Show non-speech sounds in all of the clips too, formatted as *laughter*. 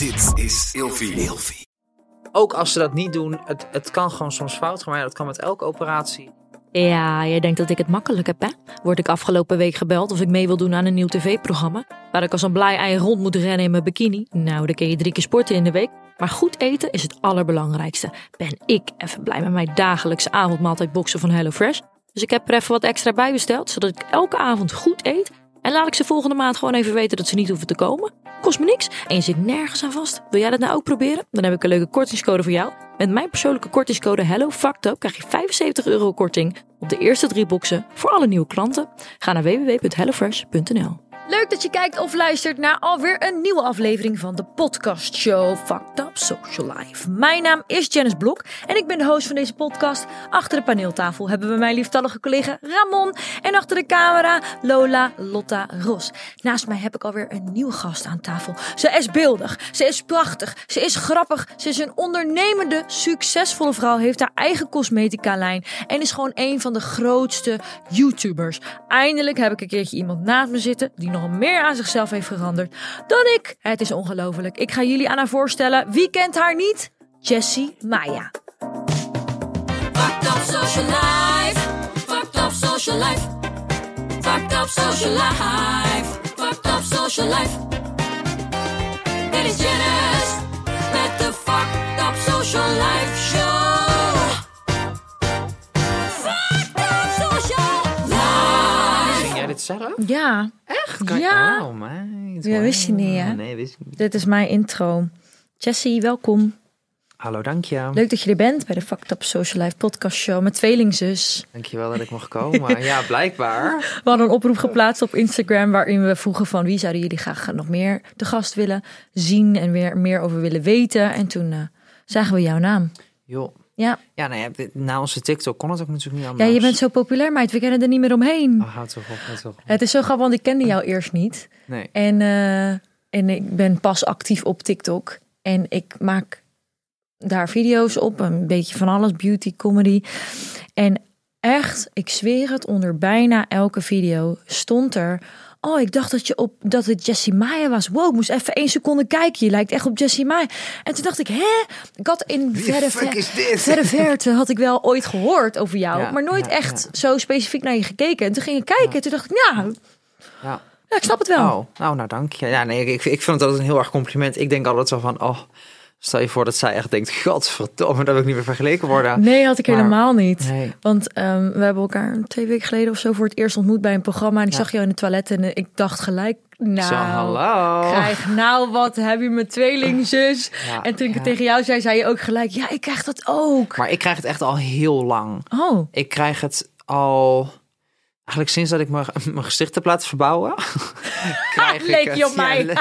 Dit is Ilfie. Ilfie. Ook als ze dat niet doen, het, het kan gewoon soms fout gaan. Maar ja, dat kan met elke operatie. Ja, jij denkt dat ik het makkelijk heb, hè? Word ik afgelopen week gebeld of ik mee wil doen aan een nieuw tv-programma? Waar ik als een blij ei rond moet rennen in mijn bikini? Nou, dan kun je drie keer sporten in de week. Maar goed eten is het allerbelangrijkste. Ben ik even blij met mijn dagelijkse avondmaaltijd boksen van HelloFresh. Dus ik heb er even wat extra bij besteld, zodat ik elke avond goed eet. En laat ik ze volgende maand gewoon even weten dat ze niet hoeven te komen. Kost me niks en je zit nergens aan vast. Wil jij dat nou ook proberen? Dan heb ik een leuke kortingscode voor jou. Met mijn persoonlijke kortingscode HelloFacto krijg je 75 euro korting op de eerste drie boxen voor alle nieuwe klanten. Ga naar www.hellofresh.nl. Leuk dat je kijkt of luistert naar alweer een nieuwe aflevering van de podcast show Fucked Up Social Life. Mijn naam is Janice Blok en ik ben de host van deze podcast. Achter de paneeltafel hebben we mijn lieftallige collega Ramon en achter de camera Lola Lotta Ros. Naast mij heb ik alweer een nieuwe gast aan tafel. Ze is beeldig, ze is prachtig, ze is grappig, ze is een ondernemende, succesvolle vrouw, heeft haar eigen cosmetica lijn en is gewoon een van de grootste YouTubers. Eindelijk heb ik een keertje iemand naast me zitten die nog meer aan zichzelf heeft veranderd dan ik. Het is ongelooflijk. Ik ga jullie aan haar voorstellen. Wie kent haar niet? Jessie Maya. Fucked up social life. Fucked up social life. Fucked up social life. Fucked up social life. Dit is Janice met de Fucked up social life show. Zelf? Ja, Echt? Kan- Ja. Oh, meid. Ja, wist je niet, hè? Nee, wist ik niet. dit is mijn intro. Jessie, welkom. Hallo, dank je. Leuk dat je er bent bij de Fucked Up Social Life podcast show met tweelingzus. Dankjewel dat ik mag komen. ja, blijkbaar. *laughs* We hadden een oproep geplaatst op Instagram waarin we vroegen van wie zouden jullie graag nog meer te gast willen zien en weer meer over willen weten. En toen eh, zagen we jouw naam. Joh. Ja. Ja, nou ja, na onze TikTok kon het ook natuurlijk niet anders. ja, je bent zo populair meid, we kennen er niet meer omheen. Oh, houd toch op, houd toch op. Het is zo grappig, want ik kende jou eerst niet. Nee. En, eh, en ik ben pas actief op TikTok. En ik maak daar video's op, een beetje van alles, beauty, comedy. En echt, ik zweer het, onder bijna elke video stond er... Oh, ik dacht dat, je op, dat het Jessie Maya was. Wow, ik moest even één seconde kijken. Je lijkt echt op Jessie Maya. En toen dacht ik, hè? Ik had in verre, ver- verre verte had ik wel ooit gehoord over jou. Ja, maar nooit ja, echt ja. zo specifiek naar je gekeken. En toen ging ik kijken. En toen dacht ik, nou, Ja. ja, ik snap het wel. Oh, nou, nou, dank je. Ja, nee, ik, ik vind het altijd een heel erg compliment. Ik denk altijd zo van, oh, stel je voor dat zij echt denkt, godverdomme, dat wil ik niet meer vergeleken worden. Nee, had ik Maar- helemaal niet. Nee. Want ehm, we hebben elkaar twee weken geleden of zo voor het eerst ontmoet bij een programma. En ik Ja. zag jou in de toilet en eh, ik dacht gelijk, nou, Zo, hallo. krijg nou wat, heb je mijn tweelingzus? *laughs* Ja, en toen ik ja. het tegen jou zei, zei je ook gelijk, ja, ik krijg dat ook. Maar ik krijg het echt al heel lang. Oh, Ik krijg het al, eigenlijk sinds dat ik mijn, *laughs* mijn gezicht heb laten verbouwen. *laughs* krijg Leek ik je op mij. *laughs*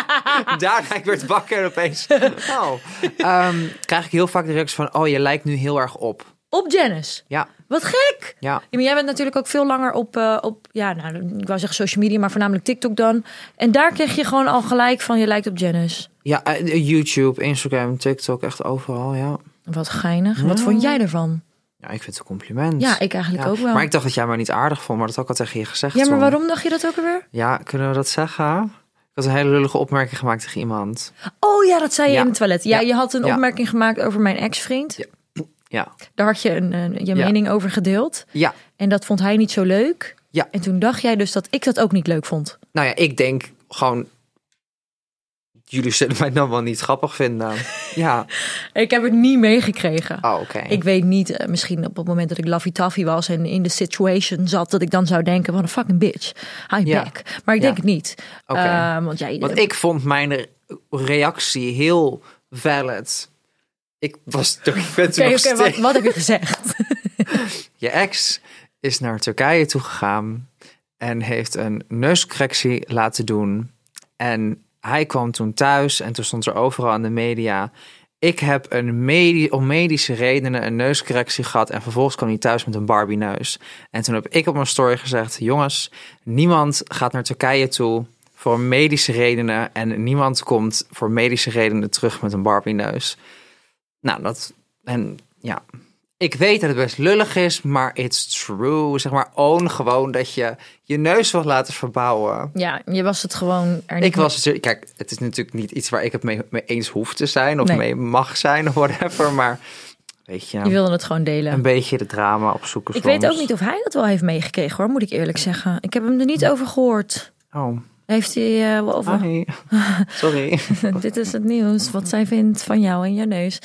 Daarna ik werd wakker en opeens, oh. Ehm, krijg ik heel vaak de reactie van, oh, je lijkt nu heel erg op. op Janice. Ja, Wat gek. ja. Ja, maar jij bent natuurlijk ook veel langer op, eh, op ja, nou, ik wou zeggen social media, maar voornamelijk TikTok dan. En daar kreeg je gewoon al gelijk van, je lijkt op Janice. Ja, eh, YouTube, Instagram, TikTok, echt overal, ja. Wat geinig. Wat vond jij ervan? Ja, ik vind het een compliment. Ja, ik eigenlijk Ja, ook wel. Maar ik dacht dat jij mij niet aardig vond, maar dat had ik al tegen je gezegd. Ja, maar waarom dacht je dat ook alweer? Ja, kunnen we dat zeggen? Ik had een hele lullige opmerking gemaakt tegen iemand. Oh ja, dat zei je Ja. in het toilet. Ja, Ja. je had een opmerking gemaakt over mijn ex-vriend. Ja. Ja, Daar had je een, een- je Ja. mening over gedeeld. ja. En dat vond hij niet zo leuk. Ja. En toen dacht jij dus dat ik dat ook niet leuk vond. Nou ja, ik denk gewoon... Jullie zullen mij dan wel niet grappig vinden. *laughs* Ja. Ik heb het niet meegekregen. Oh, oké. Ik weet niet, eh, misschien op het moment dat ik Laffy Taffy was en in de situation zat, dat ik dan zou denken: van een fucking bitch. Hi Ja. back. Maar ik Ja. denk het niet. Oké. Eh, want jij, Want ik vond mijn re- reactie heel valid. Ik was *laughs* toch... Ik ben Oké, nog wat, wat heb je gezegd? *laughs* Je ex is naar Turkije toegegaan en heeft een neuscorrectie laten doen. En hij kwam toen thuis en toen stond er overal in de media. Ik heb een om medische redenen een neuscorrectie gehad en vervolgens kwam hij thuis met een Barbie neus. En toen heb ik op mijn story gezegd, jongens, niemand gaat naar Turkije toe voor medische redenen en niemand komt voor medische redenen terug met een Barbie neus. Nou, dat en ja. Ik weet dat het best lullig is, maar it's true. Zeg maar, own gewoon dat je je neus wil laten verbouwen. Ja, je was het gewoon er niet Ik was het, kijk, het is natuurlijk niet iets waar ik het mee, mee eens hoef te zijn of Nee. mee mag zijn of whatever, maar weet je, Je wilde het gewoon delen. een beetje de drama opzoeken. Ik weet ook niet of hij dat wel heeft meegekregen hoor, moet ik eerlijk zeggen. Ik heb hem er niet over gehoord. Oh, Heeft hij wel over... hi. *laughs* Sorry. *laughs* Dit is het nieuws, wat zij vindt van jou en je neus.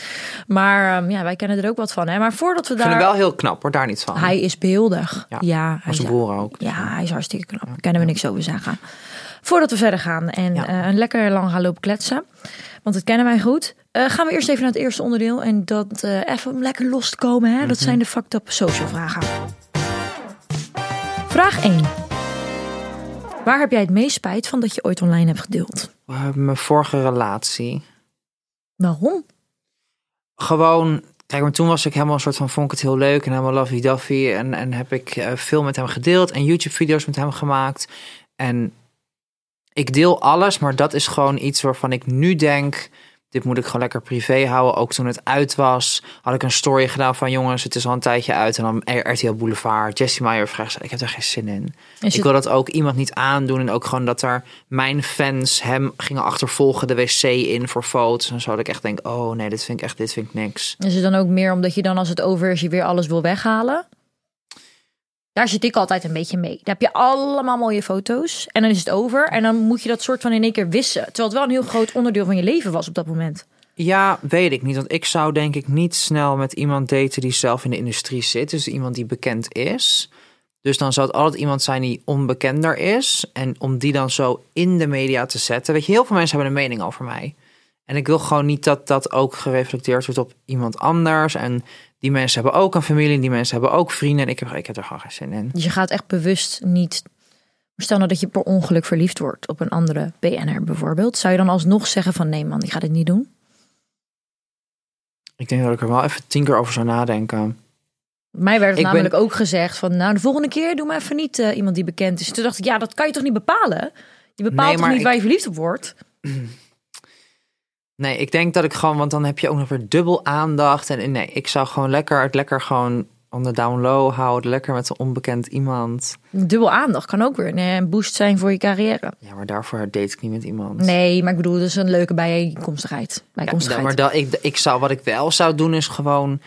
Maar ehm, ja, wij kennen er ook wat van. Hè? Maar voordat we Ik vind daar... wel heel knap hoor, daar niet van. Hij is beeldig. Ja, Ja, hij Als is, ook. ja, hij is hartstikke knap. Daar kunnen we niks over zeggen. Voordat we verder gaan en Ja. eh, een lekker lang gaan lopen kletsen. Want dat kennen wij goed. eh, gaan we eerst even naar het eerste onderdeel. En dat even om lekker los te komen. Hè? Mhm. Dat zijn de fucked up social vragen. Vraag 1. Waar heb jij het meest spijt van dat je ooit online hebt gedeeld? Uh, mijn vorige relatie. Waarom? Gewoon, kijk, maar toen was ik helemaal een soort van, vond ik het heel leuk en helemaal lovey-dovey. En, en heb ik eh, veel met hem gedeeld en YouTube-video's met hem gemaakt. En ik deel alles, maar dat is gewoon iets waarvan ik nu denk, dit moet ik gewoon lekker privé houden. Ook toen het uit was, had ik een story gedaan van jongens, het is al een tijdje uit. En dan RTL Boulevard, Jessie Meyer vraagt, ik heb er geen zin in. Is Ik wil dat ook iemand niet aandoen. En ook gewoon dat er mijn fans hem gingen achtervolgen de wc in voor foto's. En zo dat ik echt denk, oh nee, dit vind ik echt, dit vind ik niks. Is het dan ook meer omdat je dan als het over is, je weer alles wil weghalen? Daar zit ik altijd een beetje mee. Dan heb je allemaal mooie foto's en dan is het over. En dan moet je dat soort van in één keer wissen. Terwijl het wel een heel groot onderdeel van je leven was op dat moment. Ja, weet ik niet. Want ik zou denk ik niet snel met iemand daten die zelf in de industrie zit. Dus iemand die bekend is. Dus dan zou het altijd iemand zijn die onbekender is. En om die dan zo in de media te zetten. Weet je, heel veel mensen hebben een mening over mij. En ik wil gewoon niet dat dat ook gereflecteerd wordt op iemand anders. En die mensen hebben ook een familie. En die mensen hebben ook vrienden. En ik heb, ik heb er gewoon geen zin in. Dus je gaat echt bewust niet... Stel nou dat je per ongeluk verliefd wordt op een andere BNR bijvoorbeeld. Zou je dan alsnog zeggen van nee man, ik ga dit niet doen? Ik denk dat ik er wel even tien keer over zou nadenken. Mij werd het ben- namelijk ook gezegd van nou de volgende keer doe maar even niet eh, iemand die bekend is. Toen dacht ik ja dat kan je toch niet bepalen? Je bepaalt Nee, toch niet ik- waar je verliefd op wordt? *clears throat* Nee, ik denk dat ik gewoon, want dan heb je ook nog weer dubbel aandacht. En nee, ik zou gewoon lekker het lekker gewoon on the down low houden. Lekker met een onbekend iemand. Dubbel aandacht kan ook weer een eh, boost zijn voor je carrière. Ja, maar daarvoor date ik niet met iemand. Nee, maar ik bedoel, dat is een leuke bijeenkomstigheid. Ja, Bijkomstigheid. maar dat, ik, ik zou, wat ik wel zou doen, is gewoon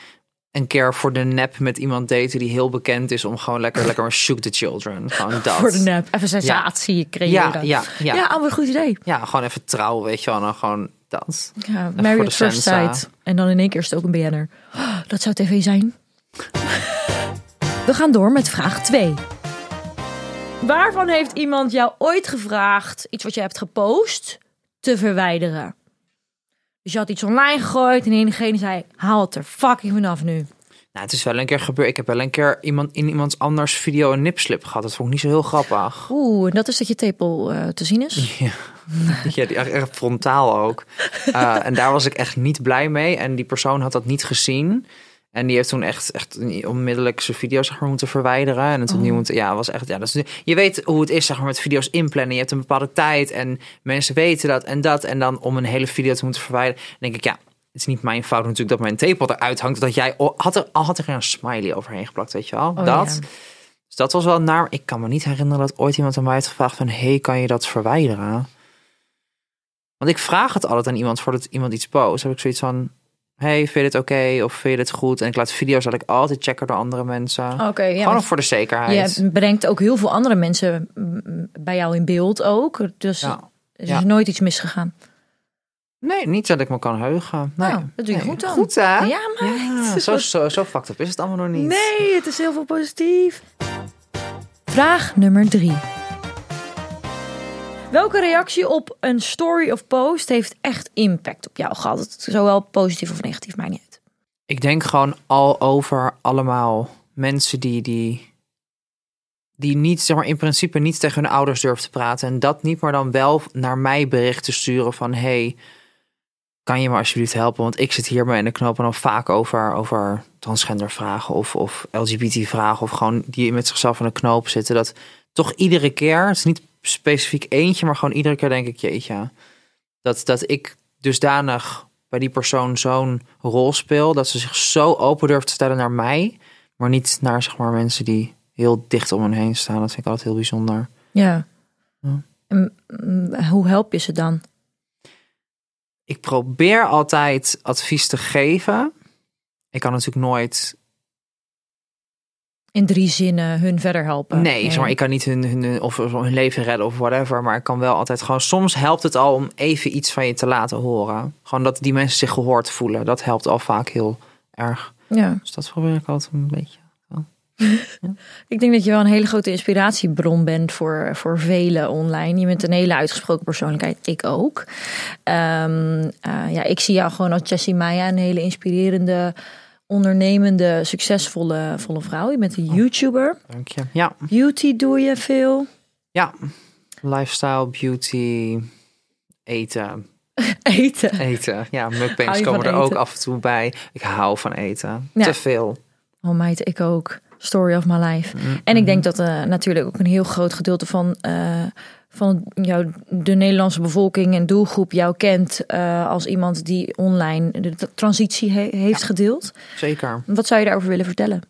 een keer voor de nep met iemand daten die heel bekend is. Om gewoon lekker, lekker een shoot the children. Gewoon *laughs* dat. voor de nep. Even sensatie creëren. Ja, ja, ja. ja, een goed idee. Ja, gewoon even trouwen, weet je wel. En dan gewoon dat. Ja, at First. Sight. En dan in één keer is het ook een BN'er. Oh, dat zou tv zijn. We gaan door met vraag 2. Waarvan heeft iemand jou ooit gevraagd, iets wat je hebt gepost, te verwijderen? Dus je had iets online gegooid en diegene zei, haal het er fucking vanaf nu. Nou, het is wel een keer gebeurd. Ik heb wel een keer iemand in iemands anders video een nipslip gehad. Dat vond ik niet zo heel grappig. Oeh, en dat is dat je tepel eh, te zien is? *laughs* Ja, ja die echt, frontaal ook. Eh, en daar was ik echt niet blij mee. En die persoon had dat niet gezien. En die heeft toen echt, echt onmiddellijk zijn video's zeg maar, moeten verwijderen. En het opnieuw moeten. Ja, was echt. Ja, dat is, je weet hoe het is, zeg maar, met video's inplannen. Je hebt een bepaalde tijd en mensen weten dat en dat. En dan om een hele video te moeten verwijderen. Denk ik, ja, het is niet mijn fout natuurlijk dat mijn tepel eruit hangt. Dat jij had er al had er een smiley overheen geplakt, weet je wel? Oh, dat. ja. Dus dat was wel naar. Ik kan me niet herinneren dat ooit iemand aan mij heeft gevraagd van, hey, kan je dat verwijderen? Want ik vraag het altijd aan iemand voordat iemand iets post. Heb ik zoiets van, hey, vind je dit oké of vind je dit goed? En ik laat video's dat ik altijd checken door andere mensen. Oké, ja. Gewoon nog voor de zekerheid. Je brengt ook heel veel andere mensen mm, bij jou in beeld ook. Dus Ja. er is Ja. nooit iets misgegaan. Nee, niet dat ik me kan heugen. Nee. Nou, dat doe je Nee. goed dan. Goed hè? Ja, maar Ja, zo, zo, zo fucked up is het allemaal nog niet. Nee, het is heel veel positief. Vraag nummer drie. Welke reactie op een story of post heeft echt impact op jou gehad? Zowel positief of negatief, maakt niet uit. Ik denk gewoon al over allemaal mensen die, die, die niet, zeg maar, in principe niet tegen hun ouders durven te praten. En dat niet, maar dan wel naar mij berichten sturen van, hey, kan je me alsjeblieft helpen? Want ik zit hiermee en de knopen dan vaak over, over transgender vragen of, of LGBT vragen. Of gewoon die met zichzelf aan de knoop zitten. Dat toch iedere keer, het is niet specifiek eentje, maar gewoon iedere keer denk ik, jeetje. Dat, dat ik dusdanig bij die persoon zo'n rol speel. Dat ze zich zo open durft te stellen naar mij. Maar niet naar zeg maar, mensen die heel dicht om hen heen staan. Dat vind ik altijd heel bijzonder. Ja. Ja. En, mm, hoe help je ze dan? Ik probeer altijd advies te geven. Ik kan natuurlijk nooit In drie zinnen hun verder helpen. Nee, zeg maar, ik kan niet hun, hun, of hun leven redden of whatever. Maar ik kan wel altijd gewoon... Soms helpt het al om even iets van je te laten horen. Gewoon dat die mensen zich gehoord voelen. Dat helpt al vaak heel erg. Ja. Dus dat probeer ik altijd een beetje. *laughs* Ik denk dat je wel een hele grote inspiratiebron bent voor, voor velen online. Je bent een hele uitgesproken persoonlijkheid. Ik ook. Ehm, eh, ja, ik zie jou gewoon als Jessie Maya, een hele inspirerende, ondernemende, succesvolle volle vrouw. Je bent een YouTuber. Dank je. Ja, Beauty doe je veel. ja. Lifestyle, beauty, eten. *laughs* Eten. Eten. Ja, *laughs* mukbangs komen er ook af en toe bij. Ik hou van eten. Ja. Te veel. Oh meid, ik ook. Story of my life. En ik denk dat eh, natuurlijk ook een heel groot gedeelte van, eh, van jou, de Nederlandse bevolking en doelgroep jou kent eh, als iemand die online de transitie he- heeft gedeeld. Zeker. Wat zou je daarover willen vertellen?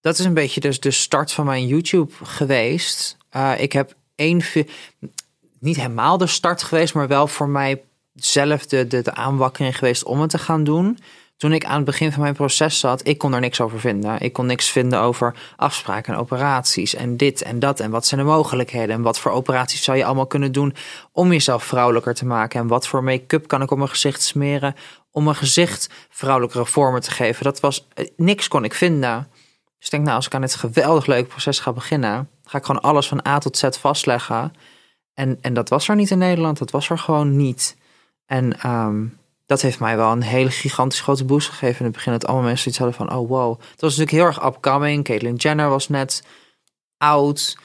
dat is een beetje dus de start van mijn YouTube geweest. Ik heb één, niet helemaal de start geweest, maar wel voor mij zelf de, de, de aanwakkering geweest om het te gaan doen. Toen ik aan het begin van mijn proces zat, ik kon er niks over vinden. Ik kon niks vinden over afspraken en operaties en dit en dat en wat zijn de mogelijkheden en wat voor operaties zou je allemaal kunnen doen om jezelf vrouwelijker te maken en wat voor make-up kan ik op mijn gezicht smeren om mijn gezicht vrouwelijkere vormen te geven. Dat was eh, niks kon ik vinden. Dus ik denk, nou, als ik aan dit geweldig leuke proces ga beginnen, ga ik gewoon alles van A tot Z vastleggen. En, en dat was er niet in Nederland, dat was er gewoon niet. En ehm, dat heeft mij wel een hele gigantisch grote boost gegeven in het begin. Dat allemaal mensen iets hadden van, oh wow. Het was natuurlijk heel erg upcoming. Caitlyn Jenner was net oud.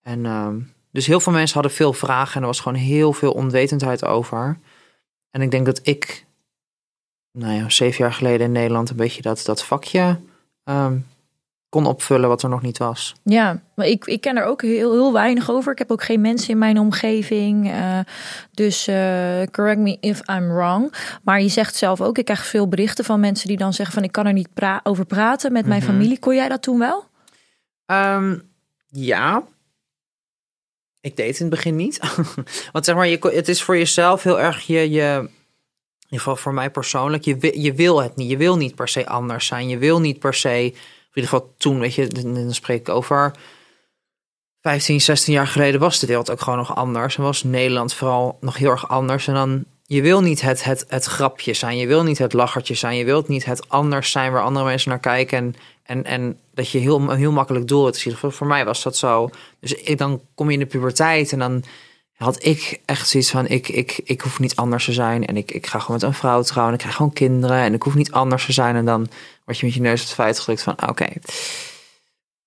En ehm, dus heel veel mensen hadden veel vragen en er was gewoon heel veel onwetendheid over. En ik denk dat ik, nou ja, zeven jaar geleden in Nederland een beetje dat, dat vakje ehm, kon opvullen wat er nog niet was. Ja, maar ik, ik ken er ook heel, heel weinig over. Ik heb ook geen mensen in mijn omgeving. eh, dus eh, correct me if I'm wrong. Maar je zegt zelf ook, ik krijg veel berichten van mensen die dan zeggen van ik kan er niet pra- over praten met mijn Mhm. familie. Kon jij dat toen wel? Ehm, ja. Ik deed het in het begin niet. *laughs* Want zeg maar, je, het is voor jezelf heel erg je, je in ieder geval voor mij persoonlijk, je, je wil het niet. Je wil niet per se anders zijn. Je wil niet per se, in ieder geval toen, weet je, dan spreek ik over 15, 16 jaar geleden was de wereld ook gewoon nog anders. En was Nederland vooral nog heel erg anders. En dan, je wil niet het, het, het grapje zijn. Je wil niet het lachertje zijn. Je wilt niet het anders zijn waar andere mensen naar kijken. En, en, en dat je heel, heel makkelijk doel zien. Voor, voor mij was dat zo. Dus ik, dan kom je in de puberteit en dan had ik echt zoiets van, ik, ik, ik hoef niet anders te zijn. En ik, ik ga gewoon met een vrouw trouwen. En ik krijg gewoon kinderen. En ik hoef niet anders te zijn. En dan word je met je neus op het feit gedrukt van, oké.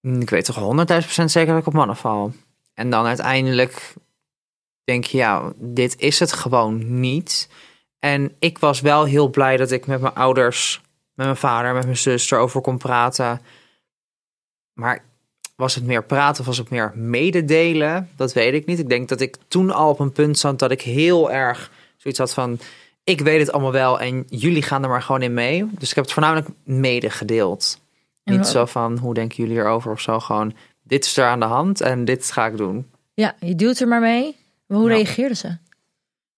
mm, ik weet toch 100.000 procent zeker dat ik op mannen val. En dan uiteindelijk denk je, ja, dit is het gewoon niet. En ik was wel heel blij dat ik met mijn ouders, met mijn vader, met mijn zus erover kon praten. Maar was het meer praten of was het meer mededelen? Dat weet ik niet. Ik denk dat ik toen al op een punt zat dat ik heel erg zoiets had van... ik weet het allemaal wel en jullie gaan er maar gewoon in mee. Dus ik heb het voornamelijk medegedeeld. Niet zo van, hoe denken jullie erover of zo. Gewoon, dit is er aan de hand en dit ga ik doen. Ja, je duwt er maar mee. Maar hoe Ja. reageerden ze?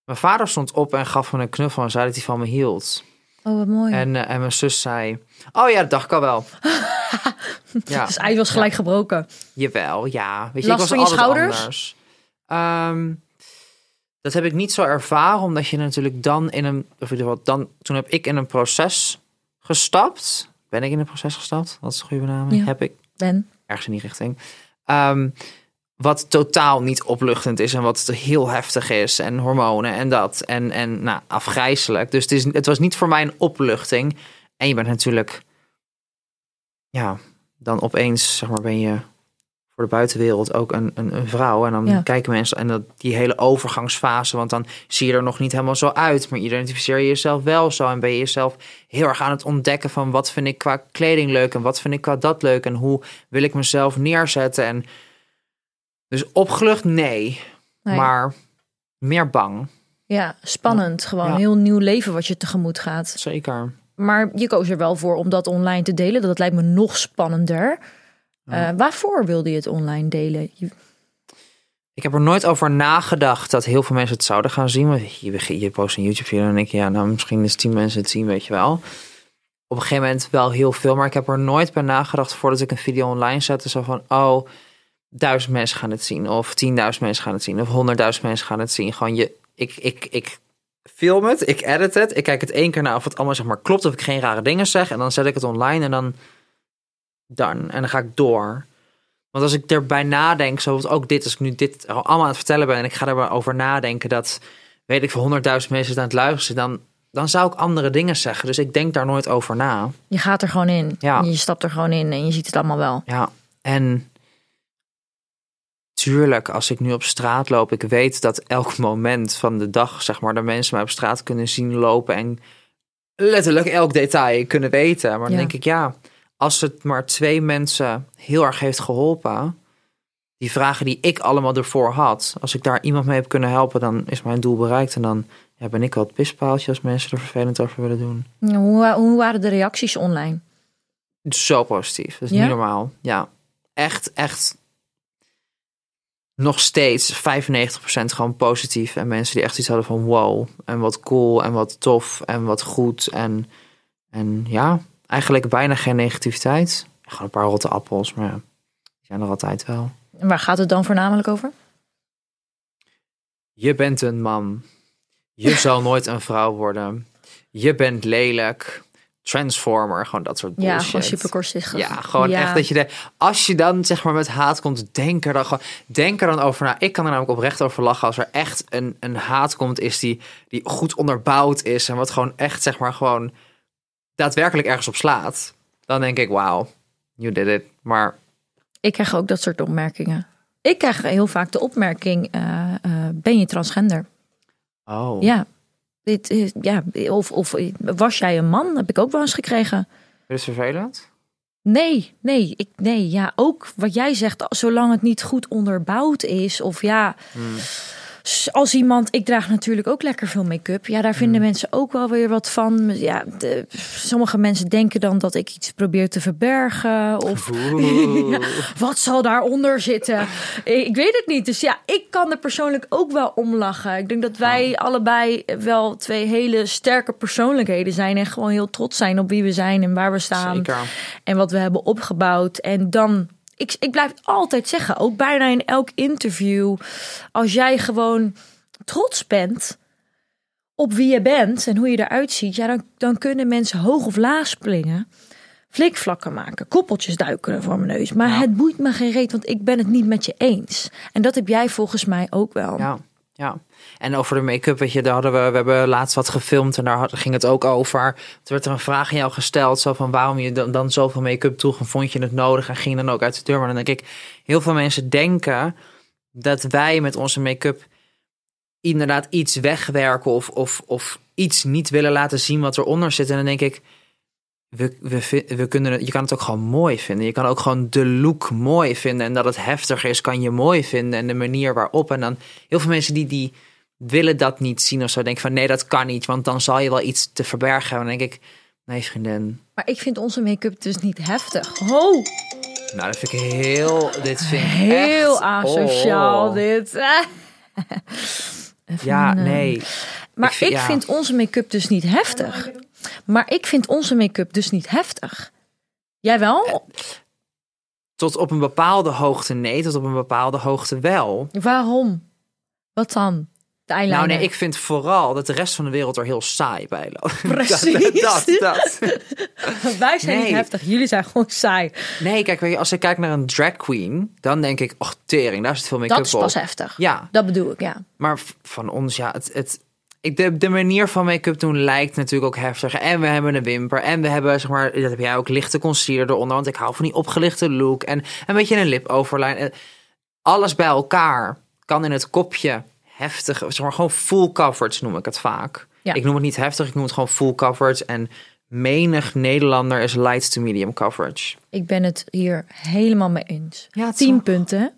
Mijn vader stond op en gaf me een knuffel en zei dat hij van me hield. Oh, wat mooi. En, eh, en mijn zus zei, oh ja, dat dacht ik al wel. *laughs* *laughs* ja, dus ijs was gelijk gebroken. jawel, ja. Weet je, Last ik was van je schouders? Ehm, dat heb ik niet zo ervaren, omdat je natuurlijk dan in een, of in ieder geval dan, toen heb ik in een proces gestapt. Ben ik in een proces gestapt? Wat is de goede benaming? Ja. Heb ik Ben. ergens in die richting. Ehm, wat totaal niet opluchtend is en wat heel heftig is. En hormonen en dat. En, en nou, afgrijzelijk. Dus het, is, het was niet voor mij een opluchting. En je bent natuurlijk... Ja, dan opeens zeg maar, ben je voor de buitenwereld ook een, een, een vrouw. En dan Ja. kijken mensen... En dat, die hele overgangsfase... Want dan zie je er nog niet helemaal zo uit. Maar identificeer je jezelf wel zo. En ben je jezelf heel erg aan het ontdekken van... Wat vind ik qua kleding leuk en wat vind ik qua dat leuk. En hoe wil ik mezelf neerzetten. En dus opgelucht, nee. Nee. Maar meer bang. Ja, spannend. Gewoon Ja. een heel nieuw leven wat je tegemoet gaat. Zeker. Maar je koos er wel voor om dat online te delen. Dat lijkt me nog spannender. Eh, waarvoor wilde je het online delen? Je- Ik heb er nooit over nagedacht dat heel veel mensen het zouden gaan zien. Want je, je post een YouTube-video en denk je, ja, nou misschien is tien mensen het zien, weet je wel. Op een gegeven moment wel heel veel, maar ik heb er nooit bij nagedacht voordat ik een video online zette. Zo van, oh, duizend mensen gaan het zien, of tienduizend mensen gaan het zien, of honderdduizend mensen gaan het zien. Gewoon je, ik, ik, ik film het, ik edit het, ik kijk het één keer naar of het allemaal zeg maar klopt, of ik geen rare dingen zeg. En dan zet ik het online en dan, dan, en dan ga ik door. Want als ik erbij nadenk, zoals ook dit, als ik nu dit allemaal aan het vertellen ben en ik ga erover nadenken dat, weet ik veel, honderdduizend mensen het aan het luisteren, dan, dan zou ik andere dingen zeggen. Dus ik denk daar nooit over na. Je gaat er gewoon in. Ja. Je stapt er gewoon in en je ziet het allemaal wel. Ja, en tuurlijk, als ik nu op straat loop, ik weet dat elk moment van de dag, zeg maar, de mensen mij op straat kunnen zien lopen en letterlijk elk detail kunnen weten. Maar dan Ja. denk ik, ja, als het maar twee mensen heel erg heeft geholpen, die vragen die ik allemaal ervoor had, als ik daar iemand mee heb kunnen helpen, dan is mijn doel bereikt. En dan ja, ben ik wel het pispaaltje als mensen er vervelend over willen doen. Hoe, hoe waren de reacties online? Zo positief. Dat is Ja? niet normaal. Ja, echt, echt. Nog steeds 95% gewoon positief. En mensen die echt iets hadden van wow. En wat cool en wat tof en wat goed. En, en ja, eigenlijk bijna geen negativiteit. Gewoon een paar rotte appels, maar ja, die zijn er altijd wel. En waar gaat het dan voornamelijk over? Je bent een man. Je *laughs* zal nooit een vrouw worden. Je bent lelijk. Transformer, gewoon dat soort bullshit. Ja, gewoon super kortzichtig. Ja, gewoon Ja. echt dat je de, als je dan zeg maar met haat komt, denk er dan gewoon, denk er dan over na. Ik kan er namelijk oprecht over lachen als er echt een, een haat komt is die, die goed onderbouwd is en wat gewoon echt zeg maar gewoon daadwerkelijk ergens op slaat. Dan denk ik, wauw, you did it. Maar Ik krijg ook dat soort opmerkingen. Ik krijg heel vaak de opmerking: eh, eh, ben je transgender? oh, Ja. Dit is, ja, of, of was jij een man? Heb ik ook wel eens gekregen. Is het vervelend? Nee, nee, ik, nee, ja, ook wat jij zegt, zolang het niet goed onderbouwd is, of ja, s- als iemand, ik draag natuurlijk ook lekker veel make-up, ja, daar vinden mensen ook wel weer wat van. Ja, de, sommige mensen denken dan dat ik iets probeer te verbergen, of. *laughs* Ja, wat zal daaronder zitten? Ik weet het niet. Dus ja, ik kan er persoonlijk ook wel om lachen. Ik denk dat wij allebei wel twee hele sterke persoonlijkheden zijn. En gewoon heel trots zijn op wie we zijn en waar we staan. Zeker. En wat we hebben opgebouwd. En dan, ik, ik blijf het altijd zeggen, ook bijna in elk interview. Als jij gewoon trots bent op wie je bent en hoe je eruit ziet. Ja, dan, dan kunnen mensen hoog of laag springen flikvlakken maken, koppeltjes duiken voor mijn neus. Maar Ja. het boeit me geen reet, want ik ben het niet met je eens. En dat heb jij volgens mij ook wel. Ja, ja. En over de make-up, weet je, daar hadden we, we hebben laatst wat gefilmd en daar ging het ook over. Toen werd er een vraag aan jou gesteld, zo van waarom je dan, dan zoveel make-up droeg en vond je het nodig en ging dan ook uit de deur. Maar dan denk ik, heel veel mensen denken dat wij met onze make-up inderdaad iets wegwerken of, of, of iets niet willen laten zien wat eronder zit. En dan denk ik, we, we, we kunnen je kan het ook gewoon mooi vinden. Je kan ook gewoon de look mooi vinden. En dat het heftig is, kan je mooi vinden. En de manier waarop. En dan heel veel mensen die, die willen dat niet zien of zo. Denken van nee, dat kan niet. Want dan zal je wel iets te verbergen hebben. En dan denk ik, nee vriendin. Maar ik vind onze make-up dus niet heftig. Oh, Nou, dat vind ik heel... Dit vind ik heel echt- asociaal oh. dit. *laughs* Even Ja, eh, nee. Maar ik, vind- ja. vind onze make-up dus niet heftig. Maar ik vind onze make-up dus niet heftig. Jij wel? Tot op een bepaalde hoogte nee, tot op een bepaalde hoogte wel. Waarom? Wat dan? De eyeliner. Nou nee, ik vind vooral dat de rest van de wereld er heel saai bij loopt. *laughs* Precies. Dat, dat, dat. *laughs* Wij zijn niet heftig. Jullie zijn gewoon saai. Nee, kijk, weet je, als ik kijk naar een drag queen, dan denk ik, och tering, daar zit veel make-up Dat is op. pas heftig. Ja, Dat bedoel ik, ja. maar van ons, ja, het, het, ik, de, de manier van make-up doen lijkt natuurlijk ook heftig. En we hebben een wimper. En we hebben, zeg maar, dat heb jij ook, lichte concealer eronder. Want ik hou van die opgelichte look. En een beetje een lip overlijn. Eh, Alles bij elkaar kan in het kopje heftig, zeg maar, gewoon full coverage noem ik het vaak. Ja. Ik noem het niet heftig, ik noem het gewoon full coverage. En menig Nederlander is light to medium coverage. Ik ben het hier helemaal mee eens. Ja, Tien punten.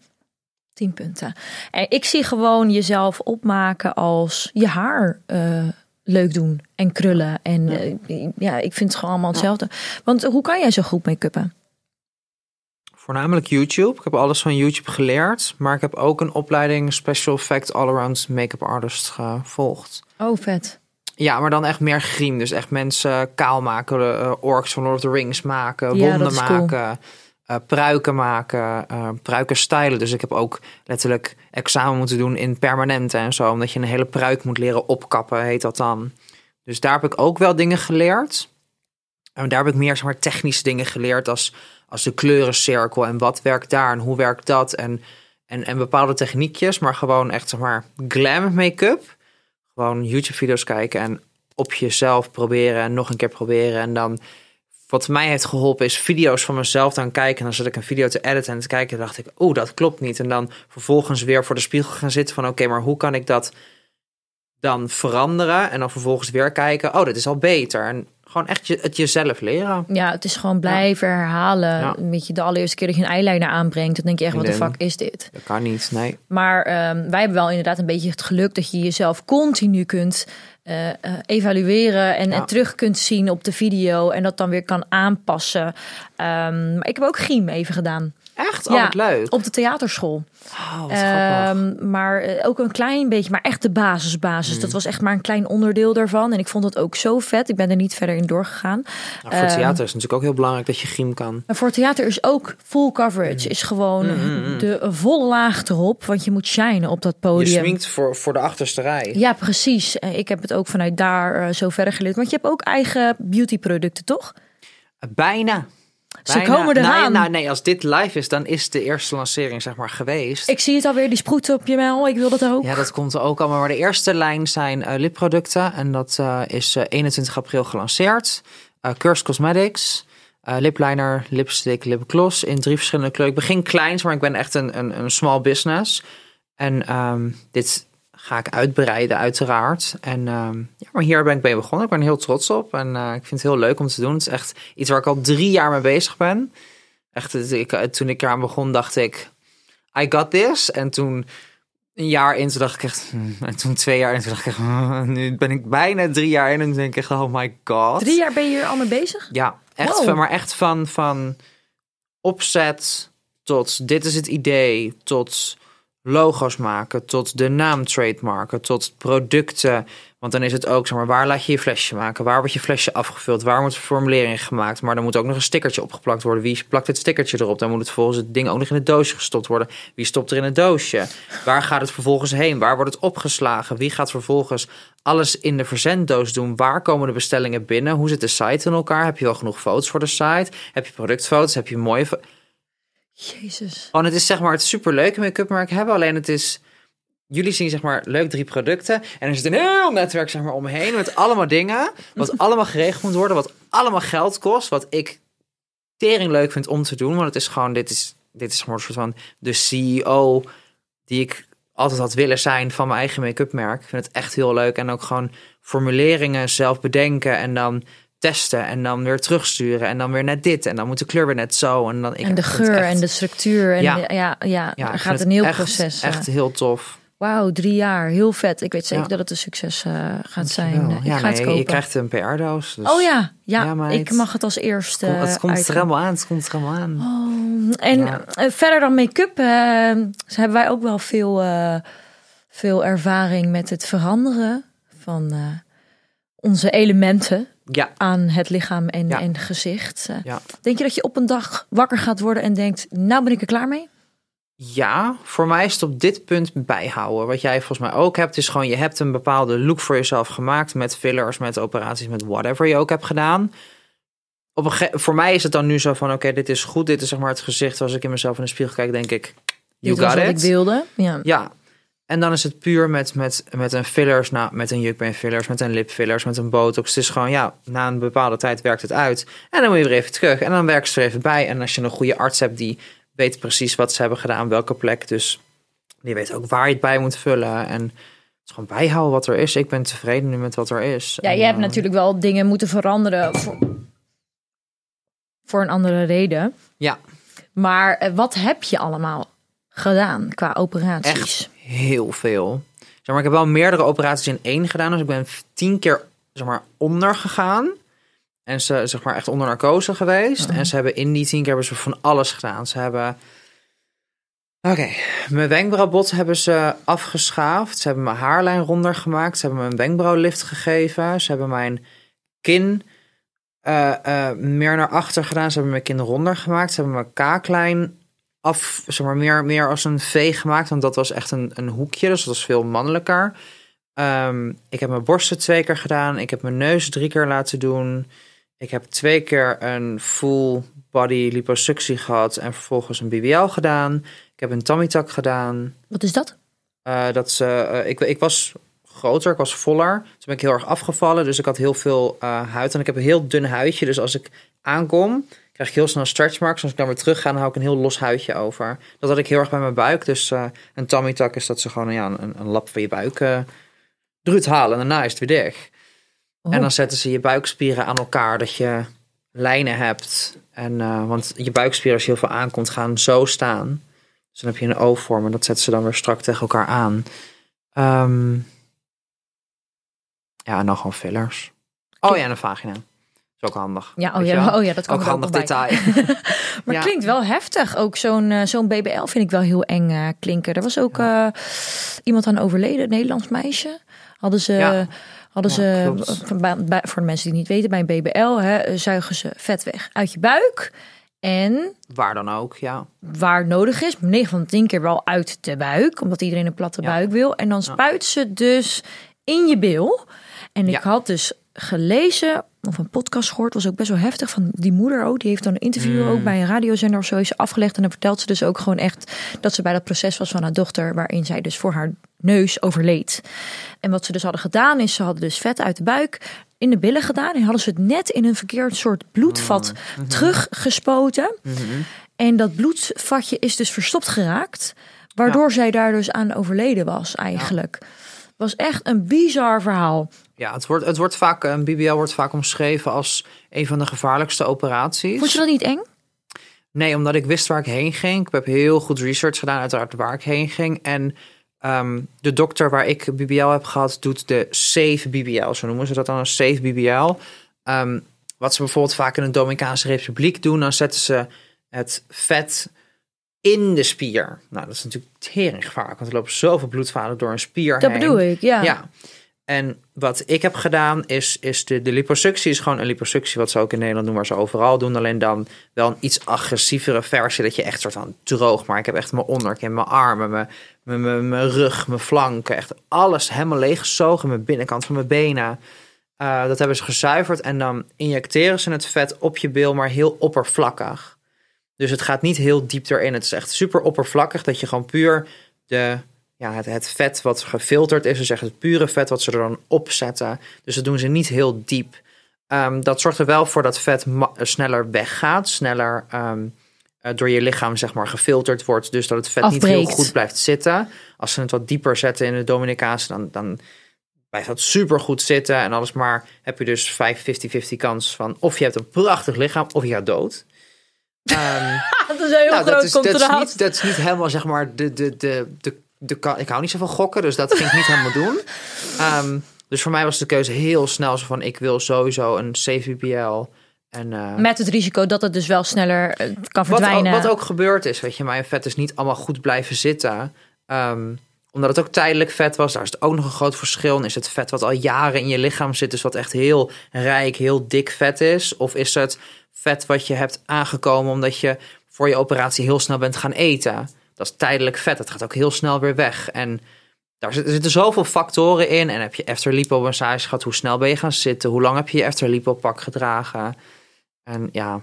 Tien punten. En ik zie gewoon jezelf opmaken als je haar eh, leuk doen en krullen. En eh, ja, ik vind het gewoon allemaal hetzelfde. Want hoe kan jij zo goed make-uppen? Voornamelijk YouTube. Ik heb alles van YouTube geleerd. Maar ik heb ook een opleiding Special Effect All-Around Make-up Artist gevolgd. Oh, vet. Ja, maar dan echt meer griem. Dus echt mensen kaal maken, uh, orks van Lord of the Rings maken, Ja, wonden cool. Eh, pruiken maken, eh, pruiken stylen. Dus ik heb ook letterlijk examen moeten doen in permanente en zo. Omdat je een hele pruik moet leren opkappen, heet dat dan. Dus daar heb ik ook wel dingen geleerd. En daar heb ik meer zeg maar, technische dingen geleerd als, als de kleurencirkel en wat werkt daar en hoe werkt dat. En, en, en bepaalde techniekjes, maar gewoon echt zeg maar glam make-up. Gewoon YouTube-video's kijken en op jezelf proberen en nog een keer proberen. En dan, wat mij heeft geholpen, is video's van mezelf dan kijken. En dan zat ik een video te editen en te kijken, dacht ik, oeh, dat klopt niet. En dan vervolgens weer voor de spiegel gaan zitten van, oké, maar hoe kan ik dat dan veranderen? En dan vervolgens weer kijken, oh, dit is al beter. En gewoon echt je, het jezelf leren. Ja, het is gewoon blijven herhalen. Ja. Een beetje de allereerste keer dat je een eyeliner aanbrengt. Dan denk je echt, wat de fuck is dit? Dat kan niet, nee. Maar ehm, wij hebben wel inderdaad een beetje het geluk dat je jezelf continu kunt eh, eh, evalueren en, Ja. en terug kunt zien op de video en dat dan weer kan aanpassen. Ehm, maar ik heb ook griem even gedaan. Echt? Oh, wat leuk. op de theaterschool. Oh, wat grappig. Ehm, maar eh, ook een klein beetje, maar echt de basisbasis. Mhm. Dat was echt maar een klein onderdeel daarvan. En ik vond het ook zo vet. Ik ben er niet verder in doorgegaan. Nou, voor ehm, theater is natuurlijk ook heel belangrijk dat je griem kan. Maar voor theater is ook full coverage. Mhm. Is gewoon de volle laag erop. Want je moet shinen op dat Je podium. sminkt voor, voor de achterste rij. Ja, precies. En Ik heb het ook vanuit daar eh, zo verder geleerd. Want je hebt ook eigen beautyproducten, toch? Bijna. Ze Bijna. komen Nee, eraan. nou, nee, als dit live is, dan is de eerste lancering zeg maar geweest. Ik zie het alweer, die sproeten op je mel. Ik wil dat ook. Ja, dat komt er ook allemaal. Maar de eerste lijn zijn eh, lipproducten. En dat eh, is eh, 21 april gelanceerd. Curse Cosmetics. lipliner, lipstick, lipgloss in drie verschillende kleuren. Ik begin kleins, maar ik ben echt een, een, een small business. En ehm, dit ga ik uitbreiden, uiteraard. En ehm, ja, maar hier ben ik mee begonnen. Ik ben er heel trots op. En eh, ik vind het heel leuk om te doen. Het is echt iets waar ik al drie jaar mee bezig ben. Echt, ik, eh, toen ik eraan begon, dacht ik... I got this. En toen een jaar in, toen dacht ik echt... hmm, En toen twee jaar in, toen dacht ik echt... *laughs* Nu ben ik bijna drie jaar in en toen denk ik echt... Oh my god. Drie jaar ben je hier al mee bezig? Ja, echt, Wow. van, maar echt van, van opzet tot dit is het idee, tot logo's maken, tot de naam trademarken, tot producten. Want dan is het ook, zeg maar, waar laat je je flesje maken? Waar wordt je flesje afgevuld? Waar wordt de formulering gemaakt? Maar dan moet ook nog een stickertje opgeplakt worden. Wie plakt het stickertje erop? Dan moet het volgens het ding ook nog in het doosje gestopt worden. Wie stopt er in het doosje? Waar gaat het vervolgens heen? Waar wordt het opgeslagen? Wie gaat vervolgens alles in de verzenddoos doen? Waar komen de bestellingen binnen? Hoe zit de site in elkaar? Heb je wel genoeg foto's voor de site? Heb je productfoto's? Heb je mooie... Jezus. Gewoon, het is zeg maar het superleuke make-up merk hebben. Alleen het is... Jullie zien zeg maar leuk drie producten. En er zit een heel netwerk zeg maar omheen met allemaal dingen. Wat *laughs* allemaal geregeld moet worden. Wat allemaal geld kost. Wat ik tering leuk vind om te doen. Want het is gewoon, dit is, dit is gewoon een soort van de CEO die ik altijd had willen zijn van mijn eigen make-up merk. Ik vind het echt heel leuk. En ook gewoon formuleringen zelf bedenken en dan testen en dan weer terugsturen en dan weer net dit en dan moet de kleur weer net zo en dan ik En de het geur echt- en de structuur. En Ja. ja, ja, ja, er gaat een heel het echt, proces. eh. Echt heel tof. Wauw, drie jaar. Heel vet. Ik weet zeker Ja. dat het een succes eh, gaat zijn. Ik ja, ga het kopen. je krijgt een PR-doos. Dus Oh ja, ja, Ja, ik mag het als eerste. Het komt er uitgaan. helemaal aan. Het komt er helemaal aan. Oh, en eh, verder dan make-up eh, hebben wij ook wel veel, eh, veel ervaring met het veranderen van eh, onze elementen Ja, aan het lichaam en, Ja. en gezicht. Eh, ja. Denk je dat je op een dag wakker gaat worden en denkt, nou ben ik er klaar mee? Ja, voor mij is het op dit punt bijhouden. Wat jij volgens mij ook hebt, is gewoon je hebt een bepaalde look voor jezelf gemaakt met fillers, met operaties, met whatever je ook hebt gedaan. Op een ge- voor mij is het dan nu zo van, oké, dit is goed. Dit is zeg maar het gezicht. Als ik in mezelf in de spiegel kijk, denk ik, you Dit got wat it. ik wilde. Ja. Ja. En dan is het puur met, met, met een fillers, nou, met een jukbeen fillers, met een lip fillers, met een botox. Het is gewoon, ja, na een bepaalde tijd werkt het uit. En dan moet je weer even terug. En dan werkt ze er even bij. En als je een goede arts hebt die weet precies wat ze hebben gedaan, welke plek. Dus die weet ook waar je het bij moet vullen. En het is gewoon bijhouden wat er is. Ik ben tevreden nu met wat er is. Ja, En, je hebt eh, natuurlijk wel dingen moeten veranderen voor, voor een andere reden. Ja. Maar eh, wat heb je allemaal gedaan qua operaties? Echt heel veel. Zeg maar, ik heb wel meerdere operaties in één gedaan. Dus ik ben tien keer zeg maar, onder gegaan. En ze zeg maar echt onder narcose geweest. En ze hebben in die tien keer hebben ze van alles gedaan. Ze hebben. Oké, mijn wenkbrauwbot hebben ze afgeschaafd. Ze hebben mijn haarlijn ronder gemaakt. Ze hebben me een wenkbrauwlift gegeven. Ze hebben mijn kin eh, eh, meer naar achter gedaan. Ze hebben mijn kin ronder gemaakt. Ze hebben mijn kaaklijn af, zeg maar, meer, meer als een V gemaakt. Want dat was echt een, een hoekje, dus dat was veel mannelijker. Ehm, ik heb mijn borsten twee keer gedaan. Ik heb mijn neus drie keer laten doen. Ik heb twee keer een full body liposuctie gehad en vervolgens een BBL gedaan. Ik heb een tummy tuck gedaan. Wat is dat? Eh, dat ze, eh, ik, ik was groter, ik was voller. Toen ben ik heel erg afgevallen, dus ik had heel veel eh, huid. En ik heb een heel dun huidje, dus als ik aankom, krijg ik heel snel stretch marks. Als ik dan weer terug ga, dan hou ik een heel los huidje over. Dat had ik heel erg bij mijn buik. Dus eh, een tummy tuck is dat ze gewoon ja, een, een lap van je buik eh eruit halen. En daarna is het weer dicht. Oh. En dan zetten ze je buikspieren aan elkaar, dat je lijnen hebt. En, eh, want je buikspieren, als je heel veel aankomt, gaan zo staan. Dus dan heb je een O-vorm en dat zetten ze dan weer strak tegen elkaar aan. Ehm, ja, en dan gewoon fillers. Oh ja, en een vagina. Is ook handig. Ja, oh ja, oh ja, dat kan ook handig detail. *laughs* *laughs* Maar Ja. klinkt wel heftig. Ook zo'n eh, zo'n BBL vind ik wel heel eng eh, klinken. Er was ook eh, iemand aan overleden, een Nederlands meisje. Hadden ze, Ja. hadden ze voor de mensen die niet weten, bij een BBL hè, zuigen ze vet weg uit je buik. En Waar dan ook, ja. waar nodig is, 9 van de 10 keer wel uit de buik, omdat iedereen een platte buik wil. En dan spuit ze dus in je bil. En ik had dus gelezen of een podcast gehoord, was ook best wel heftig van die moeder ook. Die heeft dan een interview Mm. ook bij een radiozender of zo is afgelegd. En dan vertelt ze dus ook gewoon echt dat ze bij dat proces was van haar dochter, waarin zij dus voor haar neus overleed. En wat ze dus hadden gedaan is, ze hadden dus vet uit de buik in de billen gedaan. En hadden ze het net in een verkeerd soort bloedvat Mm. teruggespoten. Mhm. En dat bloedvatje is dus verstopt geraakt. Waardoor zij daar dus aan overleden was eigenlijk. Was echt een bizar verhaal. Ja, het wordt, het wordt vaak, een BBL wordt vaak omschreven als een van de gevaarlijkste operaties. Vond je dat niet eng? Nee, omdat ik wist waar ik heen ging. Ik heb heel goed research gedaan, uiteraard waar ik heen ging. En ehm, de dokter waar ik BBL heb gehad, doet de safe BBL. Zo noemen ze dat dan, een safe BBL. Ehm, wat ze bijvoorbeeld vaak in de Dominicaanse Republiek doen, dan zetten ze het vet in de spier. Nou, dat is natuurlijk tering gevaarlijk, want er lopen zoveel bloedvaten door een spier Dat heen. bedoel ik, ja. Ja. En wat ik heb gedaan is, is de, de liposuctie is gewoon een liposuctie wat ze ook in Nederland doen, waar ze overal doen. Alleen dan wel een iets agressievere versie, dat je echt soort van droog. Maar ik heb echt mijn onderkin, mijn armen, mijn, mijn rug, mijn flanken, echt alles helemaal leeggezogen. Mijn binnenkant van mijn benen. Eh, dat hebben ze gezuiverd en dan injecteren ze het vet op je bil, maar heel oppervlakkig. Dus het gaat niet heel diep erin. Het is echt super oppervlakkig dat je gewoon puur de, ja, het, het vet wat gefilterd is, dus echt het pure vet wat ze er dan op zetten. Dus dat doen ze niet heel diep. Ehm, dat zorgt er wel voor dat vet sneller weggaat, sneller ehm, eh, door je lichaam zeg maar gefilterd wordt. Dus dat het vet niet heel goed blijft zitten. Als ze het wat dieper zetten in de Dominicaanse, dan, dan blijft dat super goed zitten. En alles maar heb je dus 5 50-50 kans van of je hebt een prachtig lichaam of je gaat dood. Ehm, *laughs* Dat is een heel nou, dat groot dat, is niet, dat is niet helemaal, zeg maar, de, de, de, de, de, ik hou niet zo van gokken, dus dat ging ik niet *laughs* helemaal doen. Ehm, dus voor mij was de keuze heel snel zo van, ik wil sowieso een CVBL. En, eh, Met het risico dat het dus wel sneller eh, kan wat, ook, verdwijnen. wat ook gebeurd is, weet je, mijn vet is niet allemaal goed blijven zitten. Ehm, omdat het ook tijdelijk vet was, daar is het ook nog een groot verschil. En is het vet wat al jaren in je lichaam zit, dus wat echt heel rijk, heel dik vet is? Of is het vet wat je hebt aangekomen omdat je voor je operatie heel snel bent gaan eten? Dat is tijdelijk vet, het gaat ook heel snel weer weg. En daar zitten, zoveel factoren in. En heb je after lipo massage gehad, hoe snel ben je gaan zitten? Hoe lang heb je je after lipo pak gedragen? En ja,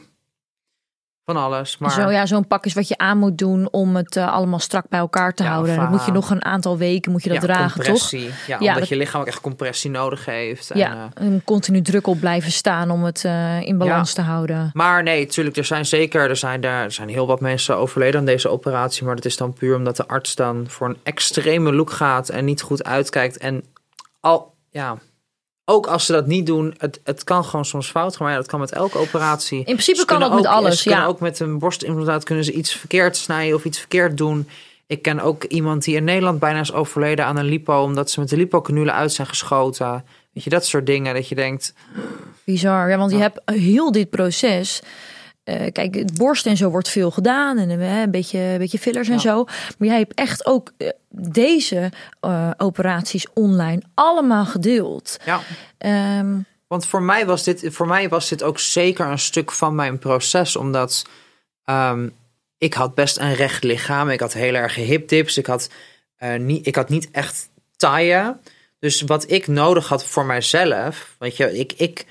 van alles. Maar... Zo, ja, zo'n pak is wat je aan moet doen om het eh, allemaal strak bij elkaar te Ja, houden. of, Dan moet je nog een aantal weken moet je dat ja, dragen, toch? Ja, Ja, omdat dat- je lichaam ook echt compressie nodig heeft. En, Ja, eh, en continu druk op blijven staan om het eh, in balans te houden. maar nee, natuurlijk, er zijn zeker, er zijn, daar, er zijn heel wat mensen overleden aan deze operatie. Maar dat is dan puur omdat de arts dan voor een extreme look gaat en niet goed uitkijkt. En al, ja, ook als ze dat niet doen, het, het kan gewoon soms fout gaan. Maar ja, dat kan met elke operatie. In principe kan dat met alles, Ze ja. ook met een borstimplantaat kunnen ze iets verkeerd snijden of iets verkeerd doen. Ik ken ook iemand die in Nederland bijna is overleden aan een lipo, omdat ze met de lipocanule uit zijn geschoten. Weet je, dat soort dingen dat je denkt, Bizar, ja, want je hebt heel dit proces. Eh, kijk, het borst en zo wordt veel gedaan en eh, een beetje, een beetje fillers en Ja. zo. Maar jij hebt echt ook eh, deze operaties online allemaal gedeeld. ja. Ehm, Want voor mij was dit, voor mij was dit ook zeker een stuk van mijn proces, omdat ehm, ik had best een recht lichaam. Ik had heel erg hipdips. Ik had, niet, ik had niet echt taaien. Dus wat ik nodig had voor mijzelf, weet je, ik, ik,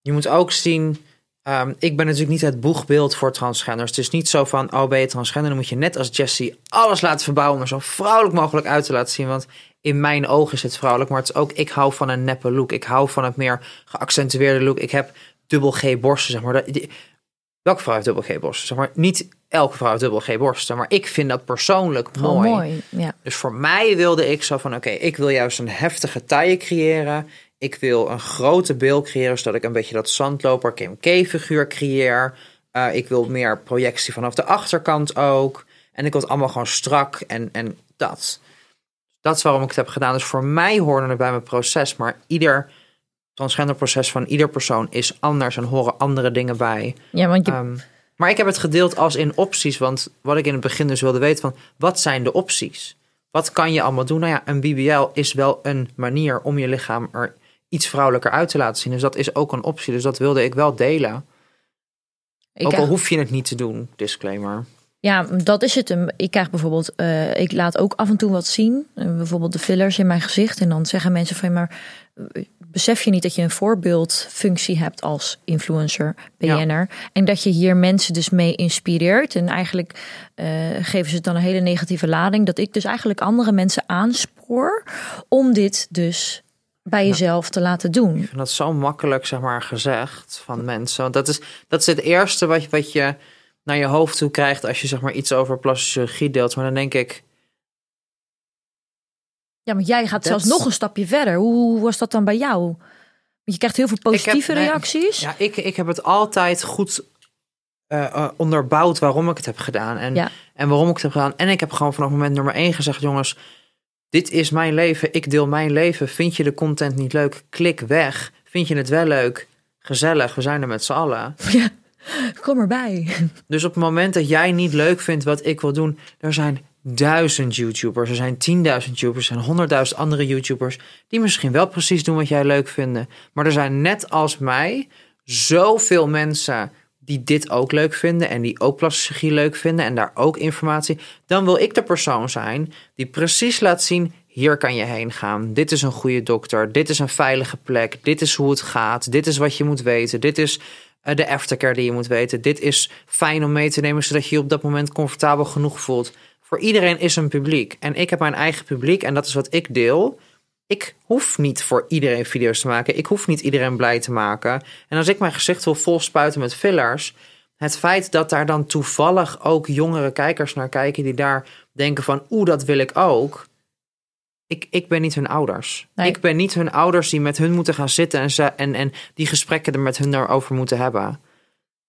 je moet ook zien. Ehm, ik ben natuurlijk niet het boegbeeld voor transgenders. Het is niet zo van, oh ben je transgender, dan moet je net als Jessie alles laten verbouwen om er zo vrouwelijk mogelijk uit te laten zien. Want in mijn ogen is het vrouwelijk, maar het is ook, ik hou van een neppe look. Ik hou van het meer geaccentueerde look. Ik heb dubbel G borsten, zeg maar. Dat- die- welke vrouw heeft dubbel G borsten? Zeg maar, niet elke vrouw heeft dubbel G borsten, maar ik vind dat persoonlijk gewoon mooi. mooi. Ja. Dus voor mij wilde ik zo van, oké, ik wil juist een heftige taille creëren. Ik wil een grote bil creëren, zodat ik een beetje dat zandloper Kim K figuur creëer. Eh, ik wil meer projectie vanaf de achterkant ook. En ik wil het allemaal gewoon strak en, en dat. Dat is waarom ik het heb gedaan. Dus voor mij hoorde het bij mijn proces. Maar ieder transgender proces van ieder persoon is anders en horen andere dingen bij. ja, want je, Ehm, maar ik heb het gedeeld als in opties. Want wat ik in het begin dus wilde weten van... wat zijn de opties? Wat kan je allemaal doen? Nou ja, een BBL is wel een manier om je lichaam er iets vrouwelijker uit te laten zien. Dus dat is ook een optie. Dus dat wilde ik wel delen. ik ook al hoef je het niet te doen, disclaimer. Ja, dat is het. Ik krijg bijvoorbeeld, eh, ik laat ook af en toe wat zien. Eh, bijvoorbeeld de fillers in mijn gezicht. En dan zeggen mensen van, maar eh, besef je niet dat je een voorbeeldfunctie hebt als influencer, BN'er. En dat je hier mensen dus mee inspireert. En eigenlijk geven ze het dan een hele negatieve lading. Dat ik dus eigenlijk andere mensen aanspoor om dit dus bij jezelf te laten doen. Ik vind dat zo makkelijk, zeg maar, gezegd van mensen. Want dat is, dat is het eerste wat, je- wat je naar je hoofd toe krijgt... als je zeg maar iets over plastische chirurgie deelt. Maar dan denk ik... Ja, maar jij gaat zelfs nog een stapje verder. Hoe, was dat dan bij jou? Want je krijgt heel veel positieve reacties. Ja, ik, ik heb het altijd goed eh, eh, onderbouwd waarom ik het heb gedaan. En, Ja. en waarom ik het heb gedaan. En ik heb gewoon vanaf moment nummer één gezegd: jongens, dit is mijn leven. Ik deel mijn leven. Vind je de content niet leuk? Klik weg. Vind je het wel leuk? Gezellig, we zijn er met z'n allen. *laughs* Kom erbij. Dus op het moment dat jij niet leuk vindt wat ik wil doen, er zijn duizend YouTubers, er zijn tienduizend YouTubers, er zijn honderdduizend andere YouTubers die misschien wel precies doen wat jij leuk vinden. Maar er zijn net als mij zoveel mensen die dit ook leuk vinden en die ook plastische chirurgie leuk vinden en daar ook informatie. Dan wil ik de persoon zijn die precies laat zien. Hier kan je heen gaan. Dit is een goede dokter. Dit is een veilige plek. Dit is hoe het gaat. Dit is wat je moet weten. Dit is eh, de aftercare die je moet weten. Dit is fijn om mee te nemen, zodat je je op dat moment comfortabel genoeg voelt. Voor iedereen is een publiek. En ik heb mijn eigen publiek en dat is wat ik deel. Ik hoef niet voor iedereen video's te maken. Ik hoef niet iedereen blij te maken. En als ik mijn gezicht wil vol spuiten met fillers. Het feit dat daar dan toevallig ook jongere kijkers naar kijken. die daar denken van oeh, dat wil ik ook. Ik, ik ben niet hun ouders. Nee. Ik ben niet hun ouders die met hun moeten gaan zitten en, ze, en, en die gesprekken er met hun daarover moeten hebben.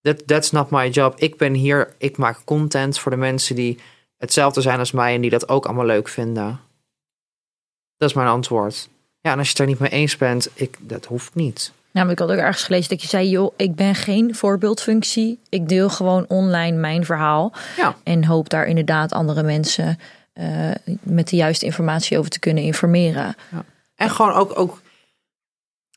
That, that's not my job. Ik ben hier, ik maak content voor de mensen die hetzelfde zijn als mij en die dat ook allemaal leuk vinden. Dat is mijn antwoord. Ja, en als je het er niet mee eens bent, ik, dat hoeft niet. Nou, maar ik had ook ergens gelezen dat je zei, joh, ik ben geen voorbeeldfunctie. Ik deel gewoon online mijn verhaal. Ja. En hoop daar inderdaad andere mensen eh, met de juiste informatie over te kunnen informeren. En gewoon ook, ook,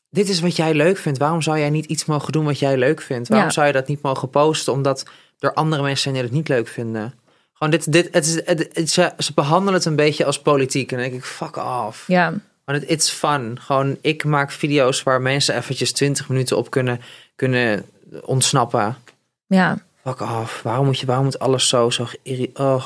dit is wat jij leuk vindt. Waarom zou jij niet iets mogen doen wat jij leuk vindt? Waarom Ja. zou je dat niet mogen posten omdat er andere mensen zijn die het niet leuk vinden? Gewoon dit, dit, het is, het, het- ze, ze behandelen het een beetje als politiek. En dan denk ik, fuck off. Ja, Maar het it's fun. Gewoon, ik maak video's waar mensen eventjes 20 minuten op kunnen, kunnen ontsnappen. ja. Fuck off. Waarom moet je, waarom moet alles zo, zo oh.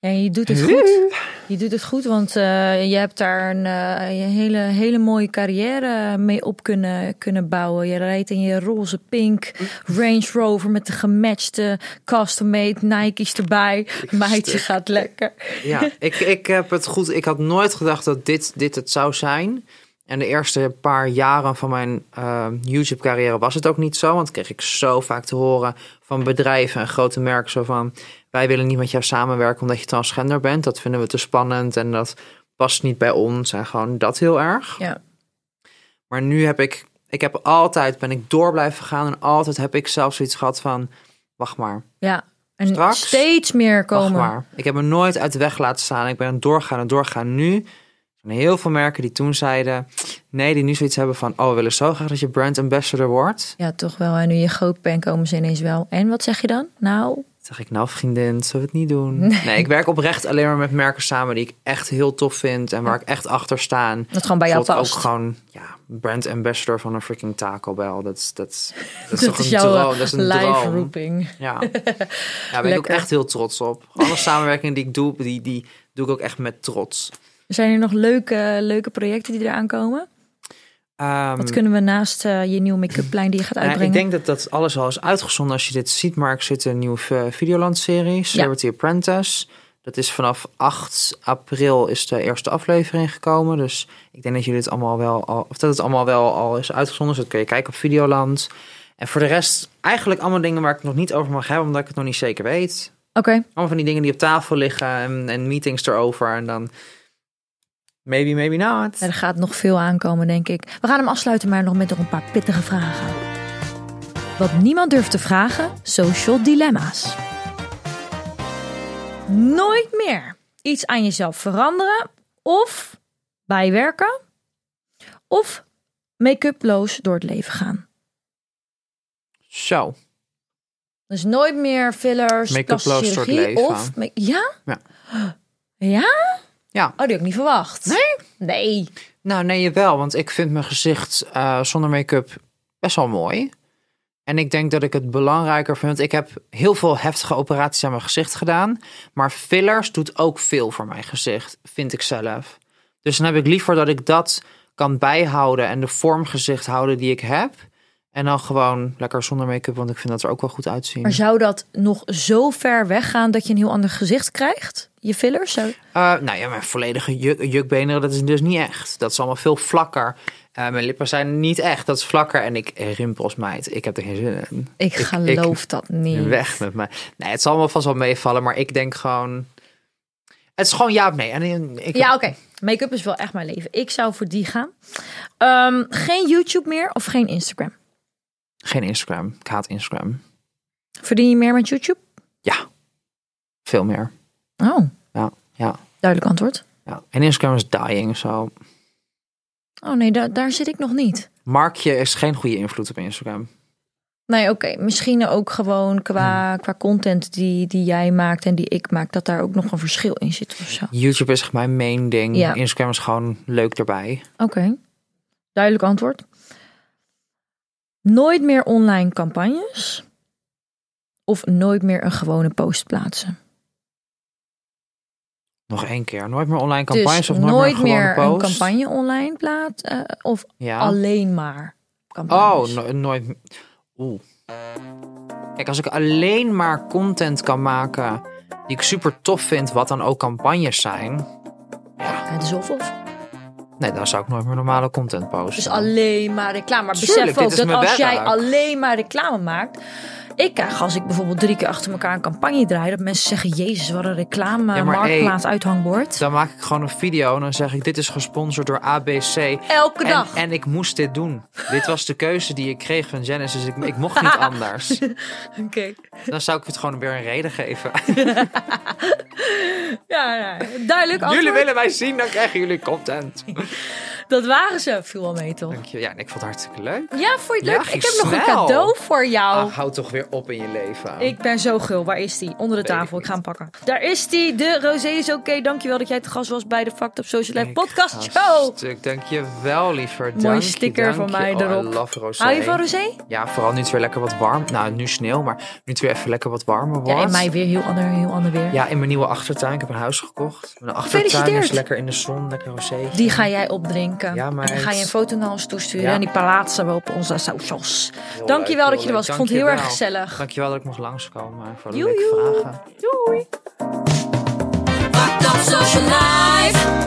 Ja, je doet het goed. Je doet het goed, want eh, je hebt daar een eh, hele, hele mooie carrière mee op kunnen, kunnen bouwen. Je rijdt in je roze pink Range Rover met de gematchte custom-made Nike's erbij. Meidje gaat lekker. Ja, ik, ik heb het goed. Ik had nooit gedacht dat dit, dit het zou zijn. En de eerste paar jaren van mijn eh, YouTube-carrière was het ook niet zo. Want kreeg ik zo vaak te horen van bedrijven en grote merken. Zo van, wij willen niet met jou samenwerken omdat je transgender bent. Dat vinden we te spannend en dat past niet bij ons. En gewoon dat heel erg. Ja. Maar nu heb ik, ik heb altijd, ben ik door blijven gaan en altijd heb ik zelfs zoiets gehad van, wacht maar, Ja. En Straks? steeds meer wacht komen. maar. Ik heb me nooit uit de weg laten staan. Ik ben doorgaan en doorgaan. Nu heel veel merken die toen zeiden, nee, die nu zoiets hebben van, oh, we willen zo graag dat je brand ambassador wordt. Ja, toch wel. En nu je groot bent, komen ze ineens wel. En wat zeg je dan? Nou, zeg ik, nou vriendin, zullen we het niet doen? Nee. ik werk oprecht alleen maar met merken samen die ik echt heel tof vind en waar ik echt achter sta. dat gewoon bij jou past. ook gewoon, ja, brand ambassador van een freaking Taco Bell. Dat is, dat is, dat is *laughs* dat toch is een jouw droom. Dat is een live droom. roeping. Ja, *laughs* ja daar ben ik ook echt heel trots op. Alle samenwerkingen die ik doe, die, die doe ik ook echt met trots. Zijn er nog leuke, leuke projecten die eraan komen? Ehm, Wat kunnen we naast eh, je nieuwe make-up lijn die je gaat nou, uitbrengen? ik denk dat dat alles al is uitgezonden als je dit ziet. Maar ik zit een nieuwe eh, Videoland-serie, Celebrity Apprentice. Dat is vanaf 8 april is de eerste aflevering gekomen. Dus ik denk dat jullie het allemaal wel al, of dat het allemaal wel al is uitgezonden. Dus dat kun je kijken op Videoland. En voor de rest eigenlijk allemaal dingen waar ik het nog niet over mag hebben, omdat ik het nog niet zeker weet. Oké, Allemaal van die dingen die op tafel liggen en, en meetings erover. En dan maybe, maybe not. Er gaat nog veel aankomen, denk ik. We gaan hem afsluiten, maar nog met nog een paar pittige vragen. Wat niemand durft te vragen, social dilemma's. Nooit meer iets aan jezelf veranderen of bijwerken of make-uploos door het leven gaan. Zo. Dus nooit meer fillers, Make-uploos door het leven. of... Ja? Ja. Ja? Ja. Oh, die had ik niet verwacht. Nee? Nee. Nou, nee, jawel. Want ik vind mijn gezicht eh, zonder make-up best wel mooi. En ik denk dat ik het belangrijker vind. Ik heb heel veel heftige operaties aan mijn gezicht gedaan. Maar fillers doet ook veel voor mijn gezicht, vind ik zelf. Dus dan heb ik liever dat ik dat kan bijhouden en de vormgezicht houden die ik heb. En dan gewoon lekker zonder make-up, want ik vind dat er ook wel goed uitzien. Maar zou dat nog zo ver weggaan dat je een heel ander gezicht krijgt? Je fillers? Zou... Eh, nou ja, mijn volledige juk, jukbenen, dat is dus niet echt. Dat is allemaal veel vlakker. Eh, mijn lippen zijn niet echt, dat is vlakker. En ik rimpels, meid. Ik heb er geen zin in. Ik geloof dat niet. Weg met mij. Nee, het zal allemaal vast wel meevallen, maar ik denk gewoon... Het is gewoon ja of nee. En ik, Ja, oké. Make-up is wel echt mijn leven. Ik zou voor die gaan. Ehm, geen YouTube meer of geen Instagram? Geen Instagram. Ik haat Instagram. Verdien je meer met YouTube? Ja, veel meer. Oh, Ja, ja, duidelijk antwoord. ja. En Instagram is dying, zo. Oh nee, da- daar zit ik nog niet. Markje is geen goede invloed op Instagram. Nee, oké. Misschien ook gewoon qua, qua content die, die jij maakt en die ik maak, dat daar ook nog een verschil in zit of zo. YouTube is echt mijn main ding. Ja. Instagram is gewoon leuk erbij. Oké, duidelijk antwoord. Nooit meer online campagnes of nooit meer een gewone post plaatsen. Nog één keer. Nooit meer online campagnes dus of nooit, nooit meer, een campagne online plaatsen of Ja. alleen maar Oh, campagnes. no- nooit. Oeh. Kijk, als ik alleen maar content kan maken die ik super tof vind, wat dan ook campagnes zijn, Het is of of. nee, dan zou ik nooit meer normale content posten. Dus alleen maar reclame. Maar Tuurlijk, besef ook dat als jij alleen maar reclame maakt. Ik krijg als ik bijvoorbeeld drie keer achter elkaar een campagne draai, dat mensen zeggen: Jezus, wat een reclame, Ja, marktplaats, uithangbord. Dan maak ik gewoon een video en dan zeg ik: Dit is gesponsord door ABC. Elke En, dag. en ik moest dit doen. dit was de keuze die ik kreeg van dus ik, ik mocht niet *laughs* anders. *laughs* Oké. Dan zou ik het gewoon weer een reden geven. *laughs* Ja, ja, duidelijk antwoord. jullie willen mij zien, dan krijgen jullie content. Dat waren ze. Viel wel mee, toch? Dank je. Ja, en ik vond het hartstikke leuk. Ja, vond je het leuk? ik heb nog een cadeau voor jou. Ah, houd toch weer op in je leven. Ik ben zo gul. Waar is die? Onder de Weet tafel. Ik, ga hem pakken. Daar is die. De rosé is oké. Dankjewel dat jij te gast was bij de Fact Up Social Life podcast show. Stuk, dank je wel, liever. Mooi Dank sticker van mij Oh, erop. I love rosé. Hou je van rosé? Ja, vooral nu het weer lekker wat warm. Nou, nu sneeuw, maar nu het weer even lekker wat warmer wordt. Ja, in mij weer heel ander, heel ander weer. Ja, in mijn nieuwe achtertuin. Ik heb een huis gekocht. Mijn achtertuin is lekker in de zon, lekker rosé. Die ga jij opdrinken. Ja, en dan ga je een foto naar ons toesturen. Ja. En die plaatsen we op onze socials. Heel Dankjewel leuk, dat je er was. Ik vond het heel erg gezellig. Dankjewel dat ik mocht langskomen voor de leuke vragen. Doei. Fucked up social life.